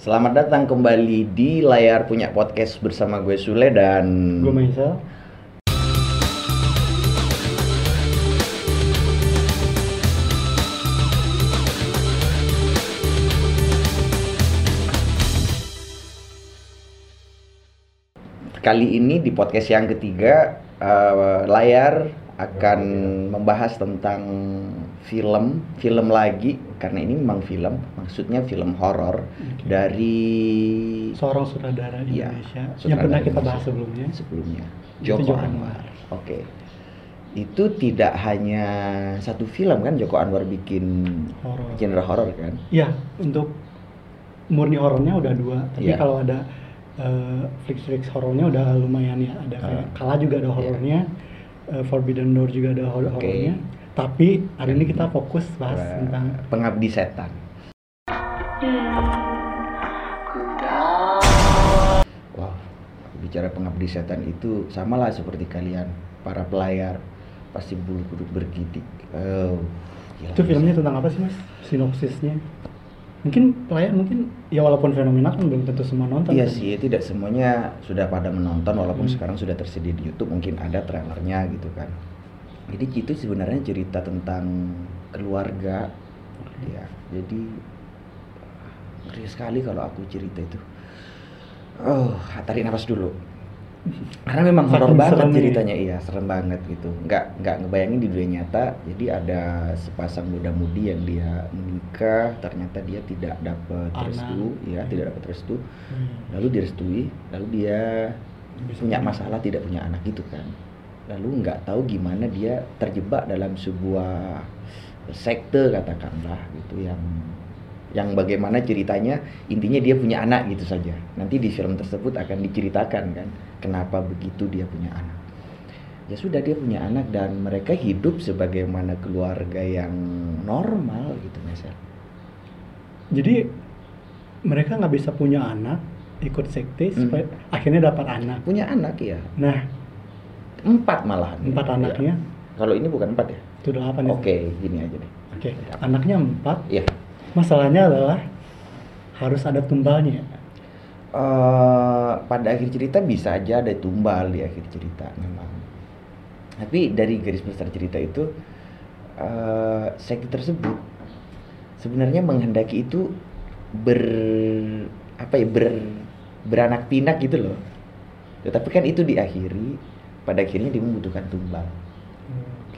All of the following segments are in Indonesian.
Selamat datang kembali di layar punya podcast bersama gue Sule dan Gue Maisel. kali ini di podcast yang ketiga eh, layar akan membahas tentang film, film lagi karena ini memang film, maksudnya film horor Oke. dari Seorang sutradara Iya, Indonesia yang sutradara pernah kita bahas sebelumnya. sebelumnya Joko Joko Anwar. Oke. Itu tidak hanya satu film kan Joko Anwar bikin Horor. genre horor kan? Iya, untuk murni horornya udah dua. Tapi Iya. kalau ada eh, flick-flick horornya udah lumayan ya. Ada kayak. Kala juga ada horornya, eh, Forbidden Door juga ada horornya. Tapi hari ini kita fokus bahas Eh, tentang Pengabdi Setan. Wow, bicara pengabdi setan itu samalah seperti kalian para pelayar pasti bulu kuduk bergidik. Oh, itu filmnya tentang apa sih mas? Sinopsisnya? Mungkin pelayan mungkin ya walaupun fenomena kan belum tentu semua nonton. Iya kan? sih, tidak semuanya sudah pada menonton walaupun Hmm. sekarang sudah tersedia di YouTube mungkin ada trailernya gitu kan. Jadi itu sebenarnya cerita tentang keluarga ya. Jadi ngeri sekali kalau aku cerita itu. Oh, tarik nafas dulu. Karena memang horor banget ceritanya, iya serem banget gitu. Nggak nggak ngebayangin di dunia nyata. Jadi ada sepasang muda-mudi yang dia menikah, ternyata dia tidak dapat restu, ya tidak dapat restu. Hmm. Lalu direstui, lalu dia Bisa punya punya. masalah tidak punya anak gitu kan. Lalu nggak tahu gimana dia terjebak dalam sebuah sekte katakanlah gitu yang yang bagaimana ceritanya intinya dia punya anak gitu saja. Nanti di film tersebut akan diceritakan kan kenapa begitu dia punya anak. Ya sudah dia punya anak dan mereka hidup sebagaimana keluarga yang normal gitu misal. Jadi mereka nggak bisa punya anak ikut sekte Hmm. supaya akhirnya dapat anak. Punya anak ya. Nah Empat malahan. empat Ya. anaknya Kalau ini bukan empat ya? itu delapan ya? Oke, gini aja deh. Oke, anaknya empat. Iya. Masalahnya adalah harus ada tumbalnya. Eh, pada akhir cerita bisa aja ada tumbal di akhir cerita memang. Tapi dari garis besar cerita itu eh sekte tersebut sebenarnya menghendaki itu ber apa ya ber beranak pinak gitu loh. Tetapi kan itu diakhiri pada akhirnya dia membutuhkan tumbal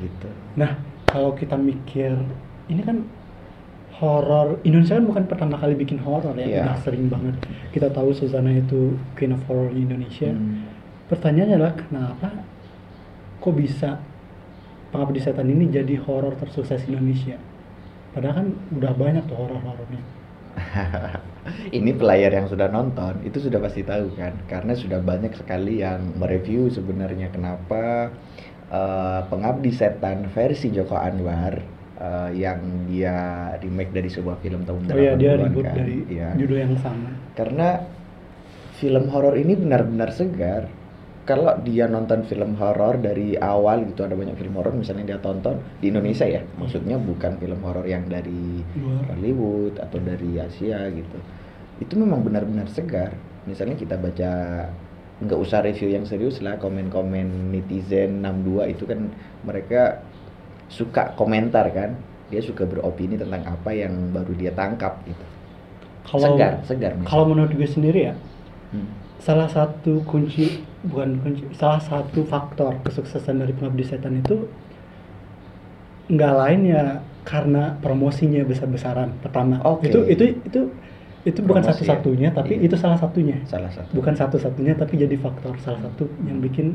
gitu. Nah, kalau kita mikir ini kan horor Indonesia kan bukan pertama kali bikin horor ya, Iya. udah sering banget. Kita tahu Susana itu Queen of Horror di Indonesia. Hmm. Pertanyaannya adalah kenapa kok bisa Pengabdi Setan ini jadi horor tersukses Indonesia? Padahal kan udah banyak tuh horor-horornya. ini pelayar yang sudah nonton itu sudah pasti tahu kan karena sudah banyak sekali yang mereview sebenarnya kenapa eh, pengabdi setan versi Joko Anwar eh, yang dia remake dari sebuah film tahun Oh iya, dia 80-an ribut kan. dari Iya. judul yang sama. karena film horor ini benar-benar segar kalau dia nonton film horor dari awal gitu ada banyak film horor misalnya dia tonton di Indonesia ya maksudnya bukan film horor yang dari Luar. Hollywood atau dari Asia gitu itu memang benar-benar segar misalnya kita baca nggak usah review yang serius lah komen-komen netizen 62 itu kan mereka suka komentar kan dia suka beropini tentang apa yang baru dia tangkap gitu Kalau segar segar misalnya. kalau menurut gue sendiri ya, Hmm. salah satu kunci bukan kunci salah satu faktor kesuksesan dari pengabdi setan itu nggak lain ya karena promosinya besar-besaran pertama Oke. itu itu itu itu bukan Promosi, satu-satunya ya. tapi Iya. itu salah satunya salah satu bukan satu-satunya tapi jadi faktor salah satu yang bikin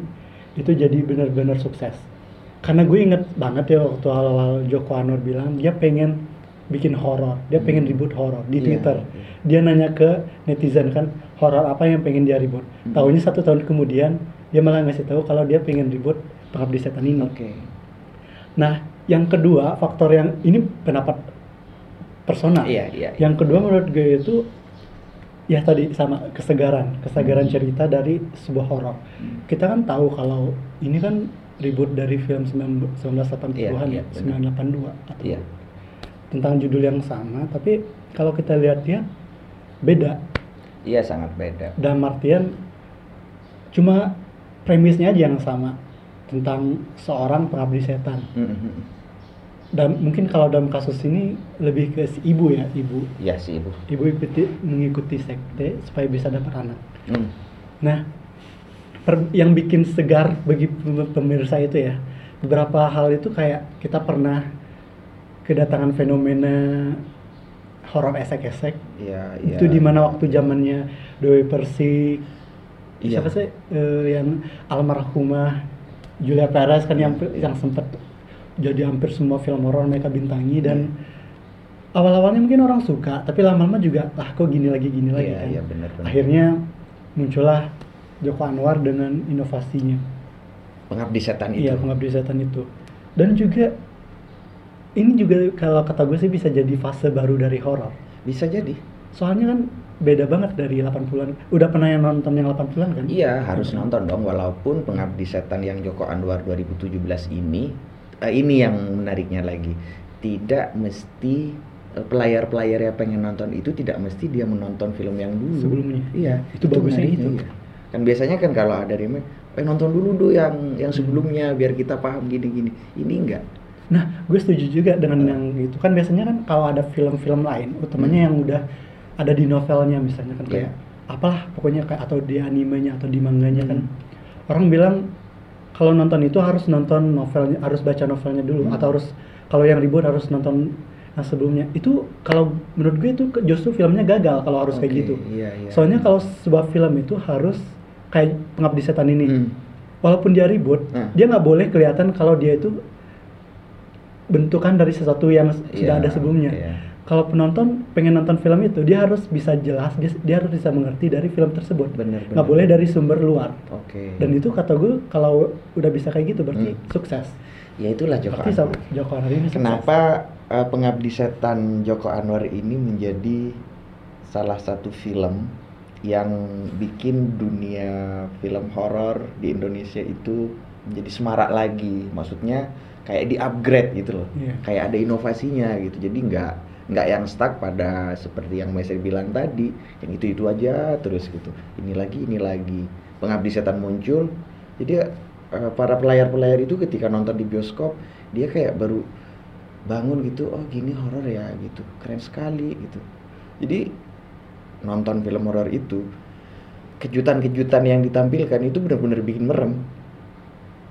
itu jadi benar-benar sukses karena gue inget banget ya waktu awal-awal Joko Anwar bilang dia pengen bikin horor dia pengen Hmm. ribut horor di Iya, Twitter iya. dia nanya ke netizen kan horor apa yang pengen dia ribut Hmm. tahunya satu tahun kemudian dia malah ngasih tahu kalau dia pengen ribut pengabdi setan ini oke nah yang kedua faktor yang ini pendapat personal iya iya iya. yang kedua menurut gue itu ya tadi sama kesegaran kesegaran Hmm. cerita dari sebuah horor Hmm. kita kan tahu kalau ini kan ribut dari film 1980-an Iya, iya, ya benar. 982 atau Iya. tentang judul yang sama tapi kalau kita lihat dia beda Iya sangat beda. dalam artian cuma premisnya aja yang sama tentang seorang pengabdi setan Mhm. dan mungkin kalau dalam kasus ini lebih ke si ibu ya ibu Iya sih ibu. ibu ikuti mengikuti sekte supaya bisa dapat anak Hmm. nah per- yang bikin segar bagi pem- pemirsa itu ya beberapa hal itu kayak kita pernah kedatangan fenomena horor esek-esek Iya iya. itu di mana waktu zamannya Dewi Persik Iya. siapa sih eh, yang almarhumah Julia Perez kan yang Iya. yang sempat jadi hampir semua film horor mereka bintangi dan awal-awalnya mungkin orang suka tapi lama-lama juga ah kok gini lagi gini lagi Iya kan iya benar benar. akhirnya muncullah Joko Anwar dengan inovasinya pengabdi setan itu. iya pengabdi setan itu dan juga ini juga kalau kata gue sih bisa jadi fase baru dari horor Bisa jadi. soalnya kan beda banget dari 80-an udah pernah yang nonton yang 80-an kan Iya harus nonton dong walaupun pengabdi setan yang Joko Anwar 2017 ini eh, ini yang menariknya lagi tidak mesti eh, pelayar-pelayar yang pengen nonton itu tidak mesti dia menonton film yang dulu Sebelumnya. iya Itu bagusnya menariknya, itu. iya. Kan biasanya kan kalau ada remake eh nonton dulu dulu yang yang sebelumnya biar kita paham gini-gini ini enggak Nah, gue setuju juga dengan yang itu kan biasanya kan kalau ada film-film lain, utamanya yang udah ada di novelnya misalnya kan kayak apalah pokoknya kayak atau di animenya atau di manganya kan orang bilang kalau nonton itu harus nonton novelnya, harus baca novelnya dulu Hmm. atau harus kalau yang ribut harus nonton yang sebelumnya. Itu kalau menurut gue itu justru filmnya gagal kalau harus kayak Oke, gitu. iya, iya. Soalnya kalau sebuah film itu harus kayak pengabdi setan ini. Hmm. Walaupun dia ribut, Hmm. dia nggak boleh kelihatan kalau dia itu bentukan dari sesuatu yang sudah Iya, ada sebelumnya. iya. Kalau penonton pengen nonton film itu, dia harus bisa jelas, dia, dia harus bisa mengerti dari film tersebut. Bener, Nggak bener. boleh dari sumber luar. oke Dan itu kata gue kalau udah bisa kayak gitu berarti Hmm. sukses. ya itulah Joko Berarti Anwar Joko Anwar ini sukses. Kenapa uh, Pengabdi Setan Joko Anwar ini menjadi salah satu film yang bikin dunia film horor di Indonesia itu menjadi semarak lagi. Maksudnya kayak di-upgrade gitu loh. Iya. Kayak ada inovasinya gitu. Jadi nggak nggak yang stuck pada seperti yang Mesir bilang tadi, yang itu-itu aja terus gitu. Ini lagi, ini lagi. Pengabdi Setan muncul. Jadi uh, para pelayar-pelayar itu ketika nonton di bioskop, dia kayak baru bangun gitu, oh gini horor ya gitu. Keren sekali gitu. Jadi nonton film horor itu kejutan-kejutan yang ditampilkan itu benar-benar bikin merem.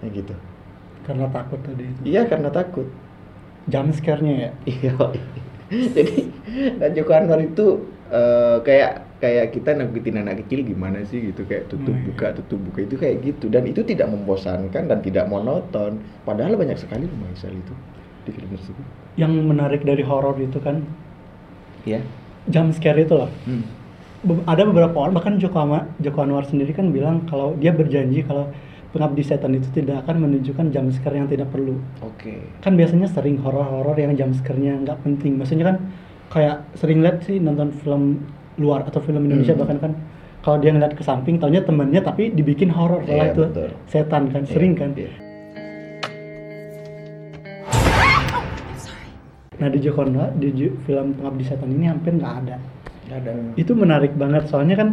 Kayak gitu. Karena takut tadi itu. Iya karena takut. Jump scare-nya ya. Iya. Jadi dan Joko Anwar itu eh, kayak kayak kita nakutin anak kecil gimana sih gitu kayak tutup Oh, iya. buka tutup buka itu kayak gitu dan itu tidak membosankan dan tidak monoton. Padahal banyak sekali loh Maisal itu di film tersebut. Yang menarik dari horor itu kan Iya. Jump scare itu loh. Hmm. Be- ada beberapa orang bahkan Joko Anwar, Joko Anwar sendiri kan bilang kalau dia berjanji kalau pengabdi setan itu tidak akan menunjukkan jump scare yang tidak perlu. Oke. Kan biasanya sering horor-horor yang jump scare-nya nggak penting. Maksudnya kan kayak sering lihat sih nonton film luar atau film Indonesia Hmm. bahkan kan kalau dia ngeliat ke samping taunya temennya tapi dibikin horor malah Iya, itu betul. setan kan sering Iya, kan. iya. Nah di Joko Anwar di film pengabdi setan ini hampir nggak ada. Nggak ada. itu menarik banget soalnya kan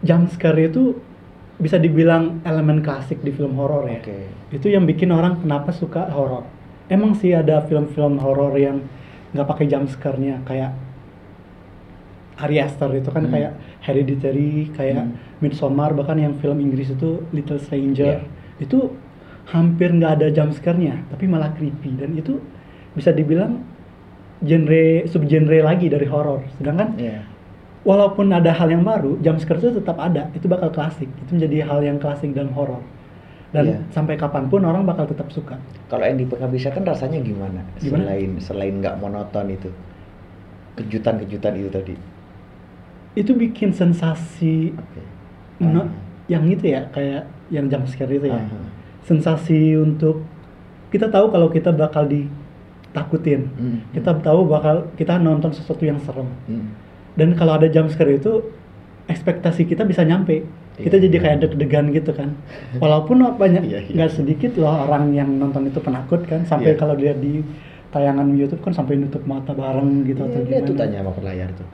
jump scare itu bisa dibilang elemen klasik di film horor ya. Oke. Itu yang bikin orang kenapa suka horor. Emang sih ada film-film horor yang nggak pakai jump scare-nya kayak Ari Aster itu kan Hmm. kayak Hereditary, kayak Hmm. Midsommar bahkan yang film Inggris itu Little Stranger. Iya. Itu hampir nggak ada jump scare-nya, tapi malah creepy dan itu bisa dibilang genre subgenre lagi dari horor. Sedangkan Iya. walaupun ada hal yang baru, jump scare itu tetap ada. Itu bakal klasik. Itu menjadi hal yang klasik dalam horor. Dan Iya. sampai kapan pun orang bakal tetap suka. Kalau yang di Pengabdi Setan rasanya gimana? Gimana? Selain selain nggak monoton itu. Kejutan-kejutan itu tadi. Itu bikin sensasi no- Ah. yang itu ya, kayak yang jump scare itu ya. Aha. Sensasi untuk kita tahu kalau kita bakal ditakutin. Hmm. Kita tahu bakal kita nonton sesuatu yang serem. Hmm. Dan kalau ada jump scare itu ekspektasi kita bisa nyampe. Kita Iya. jadi kayak deg-degan gitu kan. Walaupun banyak Iya, iya. nggak sedikit loh orang yang nonton itu penakut kan sampai Iya. kalau lihat di tayangan YouTube kan sampai nutup mata bareng gitu atau Iya, gimana. itu tanya sama pelayar tuh.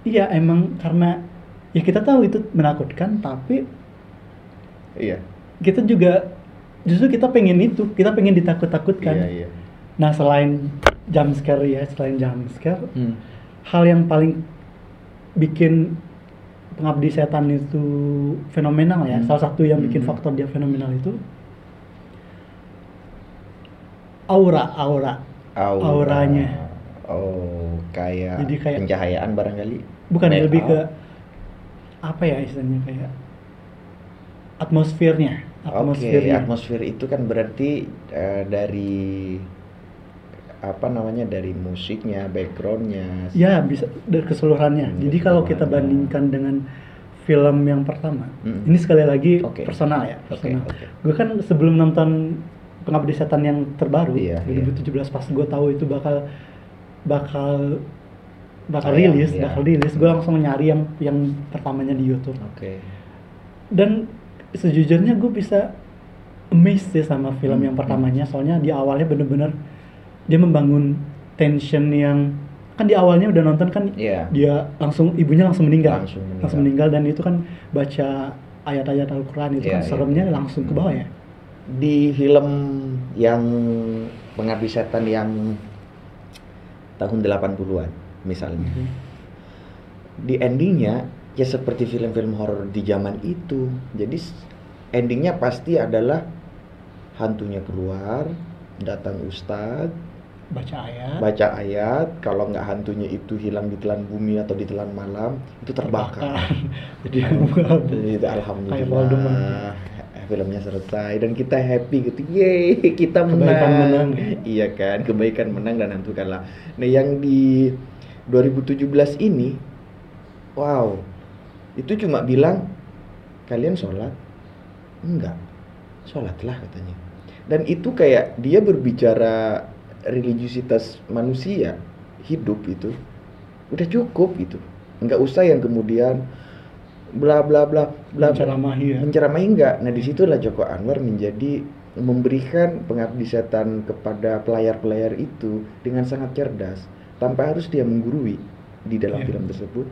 iya emang karena ya kita tahu itu menakutkan tapi Iya. kita juga justru kita pengen itu kita pengen ditakut-takutkan Iya, iya. nah selain jump scare ya selain jump scare Hmm. hal yang paling bikin pengabdi setan itu fenomenal ya Hmm. salah satu yang bikin Hmm. faktor dia fenomenal itu aura aura Aura. Auranya. Oh, kayak, Jadi kayak- pencahayaan barangkali. bukan Make lebih ke apa ya istilahnya kayak atmosfernya Oke, atmosfernya atmosfer itu kan berarti eh, dari apa namanya dari musiknya, backgroundnya. ya bisa dari keseluruhannya Hmm, jadi kalau kita bandingkan dengan film yang pertama Hmm. ini sekali lagi Oke. personal ya personal oke. gue kan sebelum nonton pengabdi setan yang terbaru Iya, 2017 pas gue tahu itu bakal bakal bakal Tayang, rilis iya. bakal rilis gue langsung nyari yang yang pertamanya di YouTube Oke. dan sejujurnya gue bisa amazed sih sama film Hmm, yang pertamanya soalnya di awalnya bener-bener dia membangun tension yang kan di awalnya udah nonton kan Iya. dia langsung ibunya langsung meninggal Langsung meninggal. dan itu kan baca ayat-ayat Al-Quran itu Iya, kan iya. seremnya langsung ke bawah ya Di film yang Pengabdi Setan yang tahun 80-an misalnya. Hmm. Di endingnya ya seperti film-film horor di zaman itu. Jadi endingnya pasti adalah hantunya keluar, datang ustadz, baca ayat baca ayat, kalau nggak hantunya itu hilang ditelan bumi atau ditelan malam, itu terbakar. jadi Kayak alhamdulillah Voldemort. filmnya selesai dan kita happy gitu. Yeay, kita menang. Kebaikan menang. Iya kan, kebaikan menang dan hantu kalah. Nah, yang di 2017 ini wow. Itu cuma bilang kalian sholat? Enggak. Sholatlah katanya. Dan itu kayak dia berbicara religiusitas manusia hidup itu udah cukup gitu. Enggak usah yang kemudian bla bla bla bla Menceramahi ya. menceramahi enggak. Nah di situlah Joko Anwar menjadi memberikan pengabdi setan kepada pelayar-pelayar itu dengan sangat cerdas tanpa harus dia menggurui di dalam Iya. film tersebut.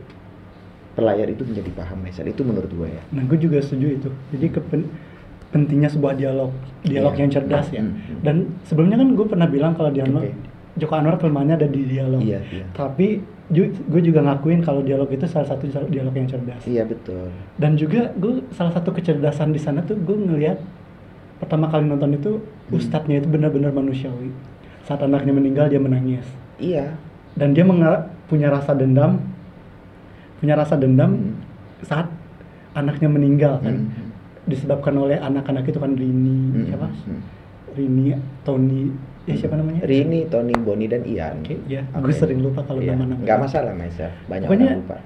Pelayar itu menjadi paham Maisal itu menurut gue ya. Nah, gue juga setuju itu. Jadi kepen- pentingnya sebuah dialog, dialog Iya. yang cerdas ya. Hmm, hmm. Dan sebelumnya kan gue pernah bilang kalau dialog Oke. Joko Anwar kelemahannya ada di dialog. Iya iya. Tapi gue juga ngakuin kalau dialog itu salah satu dialog yang cerdas. Iya betul. Dan juga gue salah satu kecerdasan di sana tuh gue ngelihat pertama kali nonton itu Hmm. ustadznya itu benar-benar manusiawi. Saat anaknya meninggal dia menangis. Iya. Dan dia punya rasa dendam, punya rasa dendam Hmm. saat anaknya meninggal kan. Hmm. disebabkan oleh anak-anak itu kan Rini Hmm. siapa Hmm. Rini Tony ya siapa namanya Rini, Tony, Boni dan Ian. Oke, ya. Oke. Gue sering lupa kalau Iya. nama-nama. Nggak masalah Maisal. Banyak Pokoknya- orang lupa.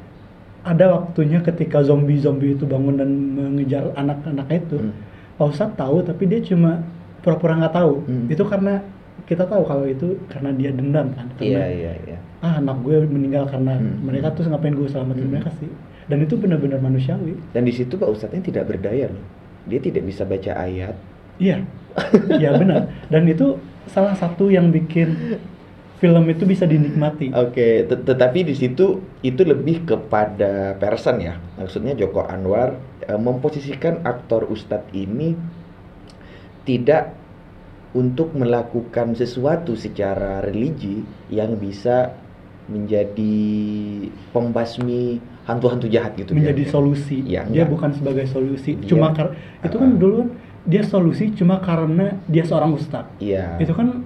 ada waktunya ketika zombie-zombie itu bangun dan mengejar anak-anak itu Hmm. Pak Ustadz tahu tapi dia cuma pura-pura nggak tahu Hmm. itu karena kita tahu kalau itu karena dia dendam kan Iya karena iya iya. ah anak gue meninggal karena Hmm. mereka tuh ngapain gue selamatin Hmm. mereka sih dan itu benar-benar manusiawi Dan di situ Pak Ustadznya tidak berdaya loh. Dia tidak bisa baca ayat. iya iya benar dan itu salah satu yang bikin film itu bisa dinikmati Oke, tet- tetapi di situ itu lebih kepada person ya. Maksudnya Joko Anwar eh, memposisikan aktor Ustadz ini tidak untuk melakukan sesuatu secara religi yang bisa menjadi pembasmi hantu-hantu jahat gitu menjadi solusi. Ya, dia enggak. bukan sebagai solusi. Dia- Cuma kar itu kan dulu kan dia solusi cuma karena dia seorang ustadz. Iya. Itu kan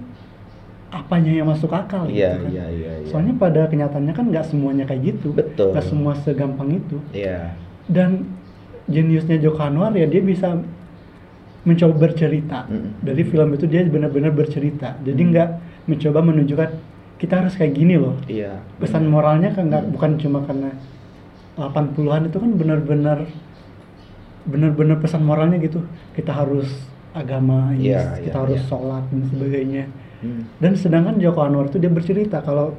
apanya yang masuk akal Iya, gitu kan. iya, iya, iya. Soalnya pada kenyataannya kan nggak semuanya kayak gitu. Betul. Nggak semua segampang itu. Iya. Dan jeniusnya Joko Anwar ya dia bisa mencoba bercerita. Mm-mm. Dari film itu dia benar-benar bercerita. Jadi Mm. nggak mencoba menunjukkan kita harus kayak gini loh. Iya. Pesan benar. moralnya kan nggak Hmm. bukan cuma karena 80-an itu kan benar-benar benar-benar pesan moralnya gitu. Kita harus agama, Iya, kita iya, harus iya. sholat dan sebagainya. Hmm. Dan sedangkan Joko Anwar itu dia bercerita kalau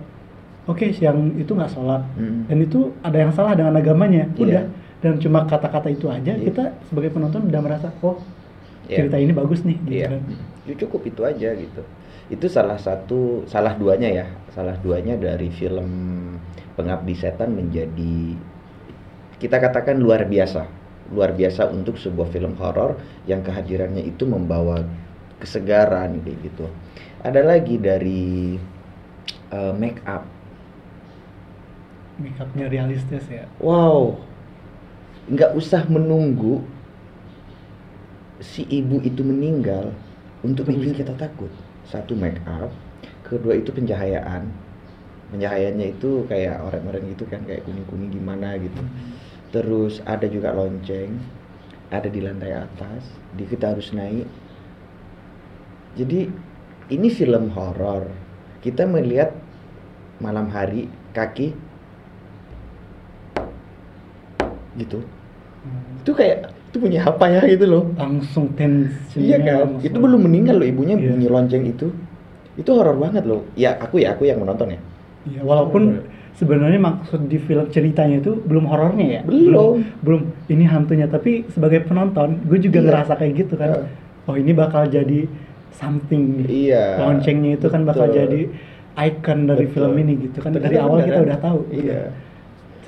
oke siang itu nggak sholat Hmm. dan itu ada yang salah dengan agamanya. Iya. Udah dan cuma kata-kata itu aja Iya. kita sebagai penonton udah merasa oh Iya. cerita ini bagus nih gitu Iya. kan. Ya cukup itu aja gitu. itu salah satu salah duanya ya salah duanya dari film Pengabdi Setan menjadi kita katakan luar biasa luar biasa untuk sebuah film horor yang kehadirannya itu membawa kesegaran kayak gitu ada lagi dari uh, make up make upnya realistis ya wow nggak usah menunggu si ibu itu meninggal untuk bikin kita takut. Satu make up kedua itu pencahayaan pencahayaannya itu kayak orang-orang gitu kan kayak kuning-kuning gimana gitu. Terus ada juga lonceng ada di lantai atas di kita harus naik. Jadi ini film horor. Kita melihat malam hari kaki gitu Hmm. itu kayak itu punya apa ya gitu loh langsung tensi iya kan itu belum meninggal loh ibunya Iya. bunyi lonceng itu itu horor banget loh ya aku ya aku yang menonton ya Iya, walaupun sebenarnya maksud di film ceritanya itu belum horornya ya. Belum. belum, ini hantunya, tapi sebagai penonton, gue juga Iya. ngerasa kayak gitu kan. Oh, ini bakal jadi something. Iya, Loncengnya itu kan bakal betul. jadi icon dari Betul. film ini gitu kan. Ternyata dari awal kita udah tahu. iya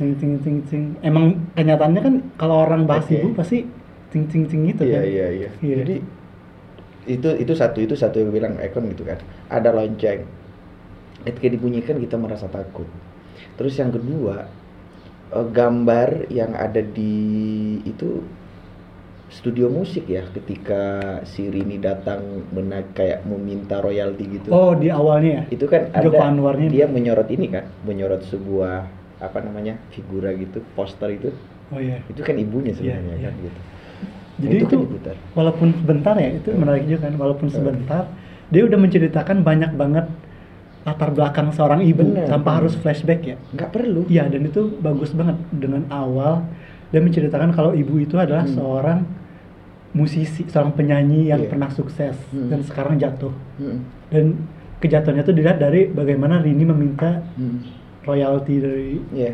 Ting ting ting ting. Emang kenyataannya kan kalau orang bahas Oke. ibu pasti ting ting ting gitu iya kan. iya iya Iya. jadi itu itu satu itu satu yang bilang ikon gitu kan ada lonceng ketika dibunyikan kita merasa takut terus yang kedua eh, gambar yang ada di itu studio musik ya ketika si Rini datang mena kayak meminta royalti gitu Oh, di awalnya ya. itu kan ada Anwarnya dia menyorot ini kan menyorot sebuah apa namanya figura gitu poster itu Oh iya. itu kan ibunya sebenarnya Iya, kan iya. gitu Jadi itu itu, kan diputar. walaupun sebentar ya, itu menarik juga kan. Walaupun Hmm. sebentar, dia udah menceritakan banyak banget latar belakang seorang ibu Bener, tanpa harus flashback ya. nggak perlu Iya, dan itu bagus banget dengan awal dia menceritakan kalau ibu itu adalah Hmm. seorang musisi, seorang penyanyi yang Iya. pernah sukses Hmm. dan sekarang jatuh. Mm, Dan kejatuhannya itu dilihat dari bagaimana Rini meminta mm. Royalti dari Iya.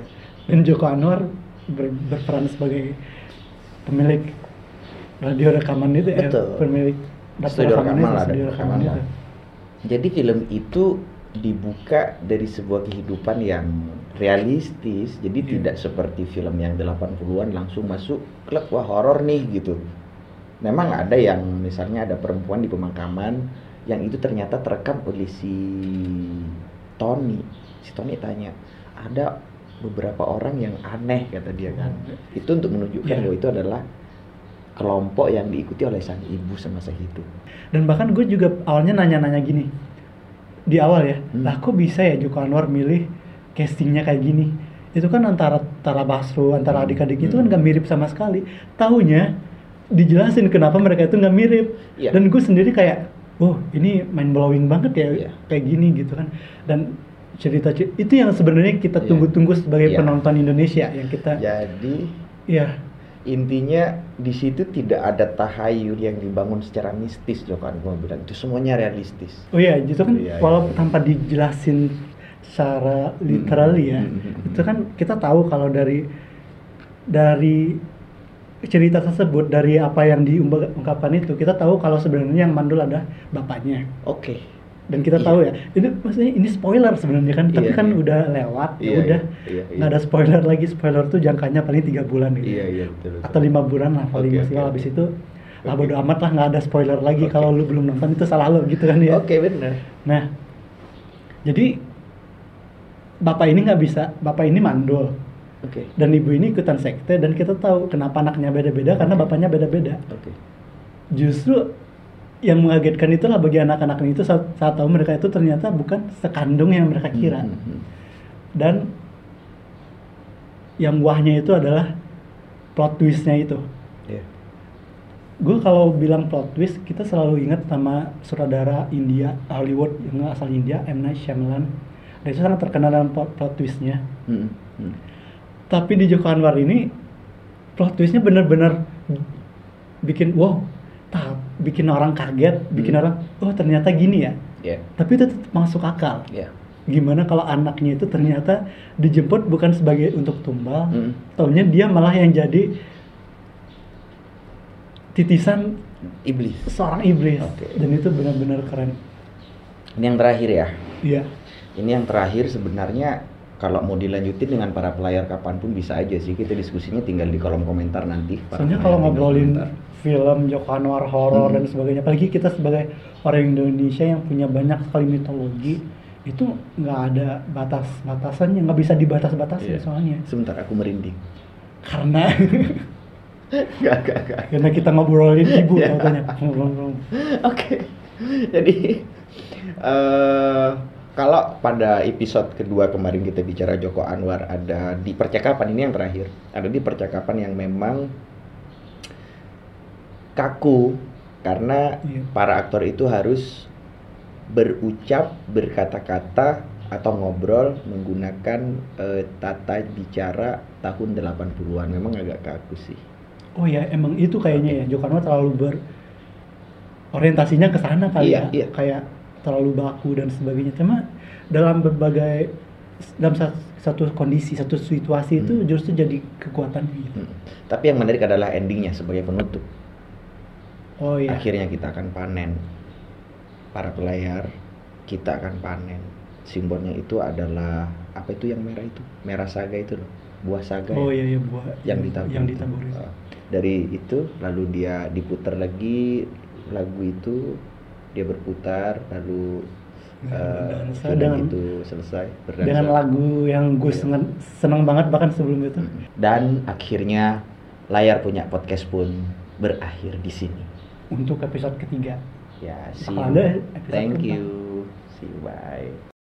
dan Joko Anwar ber- berperan sebagai pemilik radio rekaman itu ya, Betul. pemilik Studio rekaman rekaman itu, studio rekaman rekaman itu. Jadi film itu dibuka dari sebuah kehidupan yang realistis. Jadi Iya. tidak seperti film yang 80-an langsung masuk klub wah horor nih gitu. Memang ada yang misalnya ada perempuan di pemakaman yang itu ternyata terekam oleh si Tony. Si Tony tanya, ada beberapa orang yang aneh kata dia kan. Itu untuk menunjukkan Iya. bahwa itu adalah kelompok yang diikuti oleh sang ibu semasa hidup. Dan bahkan gue juga awalnya nanya-nanya gini di awal ya, Hmm. lah kok bisa ya Joko Anwar milih castingnya kayak gini? Itu kan antara Tara Basro, antara Hmm. adik-adik itu kan Hmm. gak mirip sama sekali. Taunya dijelasin kenapa mereka itu nggak mirip. Iya. Dan gue sendiri kayak, oh ini mind blowing banget ya Iya. kayak gini gitu kan. Dan cerita itu yang sebenarnya kita Iya. tunggu-tunggu sebagai Iya. penonton Indonesia yang kita, Jadi ya intinya di situ tidak ada tahayul yang dibangun secara mistis Joko Anwar bilang itu semuanya realistis. Oh iya, itu kan Iya, iya. walaupun tanpa dijelasin secara literally ya, Hmm, hmm, hmm, itu kan kita tahu kalau dari dari cerita tersebut dari apa yang diungkapkan itu kita tahu kalau sebenarnya yang mandul ada bapaknya Oke. Dan kita Iya. tahu ya ini maksudnya ini spoiler sebenarnya kan tapi Iya, kan iya. udah lewat ya Iya, udah iya, iya, nggak ada spoiler lagi spoiler tuh jangkanya paling tiga bulan gitu Iya iya betul. betul. atau lima bulan lah paling Oke, maksimal oke, habis itu lah Oke. bodo amat lah nggak ada spoiler lagi Oke. kalau lu belum nonton itu salah lo gitu kan ya Oke benar. Nah, jadi bapak ini nggak bisa, bapak ini mandul Oke. dan ibu ini ikutan sekte dan kita tahu kenapa anaknya beda-beda karena Oke. bapaknya beda-beda. Oke. Justru yang mengagetkan itulah bagi anak-anak itu saat, saat tahu mereka itu ternyata bukan sekandung yang mereka kira Hmm, hmm, hmm. dan yang wahnya itu adalah plot twistnya itu. Iya. Gue kalau bilang plot twist kita selalu ingat sama sutradara India Hollywood yang asal India M Night Shyamalan. Dia itu sangat terkenal dengan plot, plot twistnya. Hmm, hmm. Tapi di Joko Anwar ini plot twistnya bener-bener bikin wow, bikin orang kaget, bikin Hmm. orang oh ternyata gini ya. Iya. Tapi itu tetap masuk akal. Iya. Gimana kalau anaknya itu ternyata dijemput bukan sebagai untuk tumbal, Hmm. taunya dia malah yang jadi titisan Iblis. seorang iblis Oke. dan itu benar-benar keren Ini yang terakhir ya. Iya. Ini yang terakhir sebenarnya kalau mau dilanjutin dengan para pelayar kapan pun bisa aja sih. Kita diskusinya tinggal di kolom komentar nanti. Soalnya kalau ngobrolin komentar. film Joko Anwar horor Hmm. dan sebagainya, apalagi kita sebagai orang Indonesia yang punya banyak sekali mitologi, itu nggak ada batas-batasannya, nggak bisa dibatas-batasin Iya. soalnya. Sebentar aku merinding. Karena Gak, gak, gak. karena kita ngobrolin ibu Iya. katanya. Oke. Jadi eh kalau pada episode kedua kemarin kita bicara Joko Anwar ada di percakapan ini yang terakhir, ada di percakapan yang memang kaku karena Iya. para aktor itu harus berucap, berkata-kata atau ngobrol menggunakan eh, tata bicara tahun 80-an. Memang agak kaku sih. Oh ya, emang itu kayaknya ya. Joko Anwar terlalu ber orientasinya ke sana kali Iya, ya. iya. Kayak terlalu baku dan sebagainya. Cuma dalam berbagai dalam sa- satu kondisi, satu situasi itu Hmm. justru jadi kekuatan gitu. Hmm. Tapi yang menarik adalah endingnya sebagai penutup. Oh iya. Akhirnya kita akan panen. Para pelayar, kita akan panen. Simbolnya itu adalah apa itu yang merah itu? Merah saga itu loh. Buah saga Oh ya? iya iya buah yang ditabur. Yang itu. ditabur. itu. Uh, Dari itu lalu dia diputar lagi lagu itu dia berputar lalu uh, dengan- itu selesai berdansa. Dengan lagu yang gue Iya. seneng, seneng banget bahkan sebelum itu. dan akhirnya layar punya podcast pun berakhir di sini. Untuk episode ketiga. Ya, see Bakal you. Thank you. See you. Bye.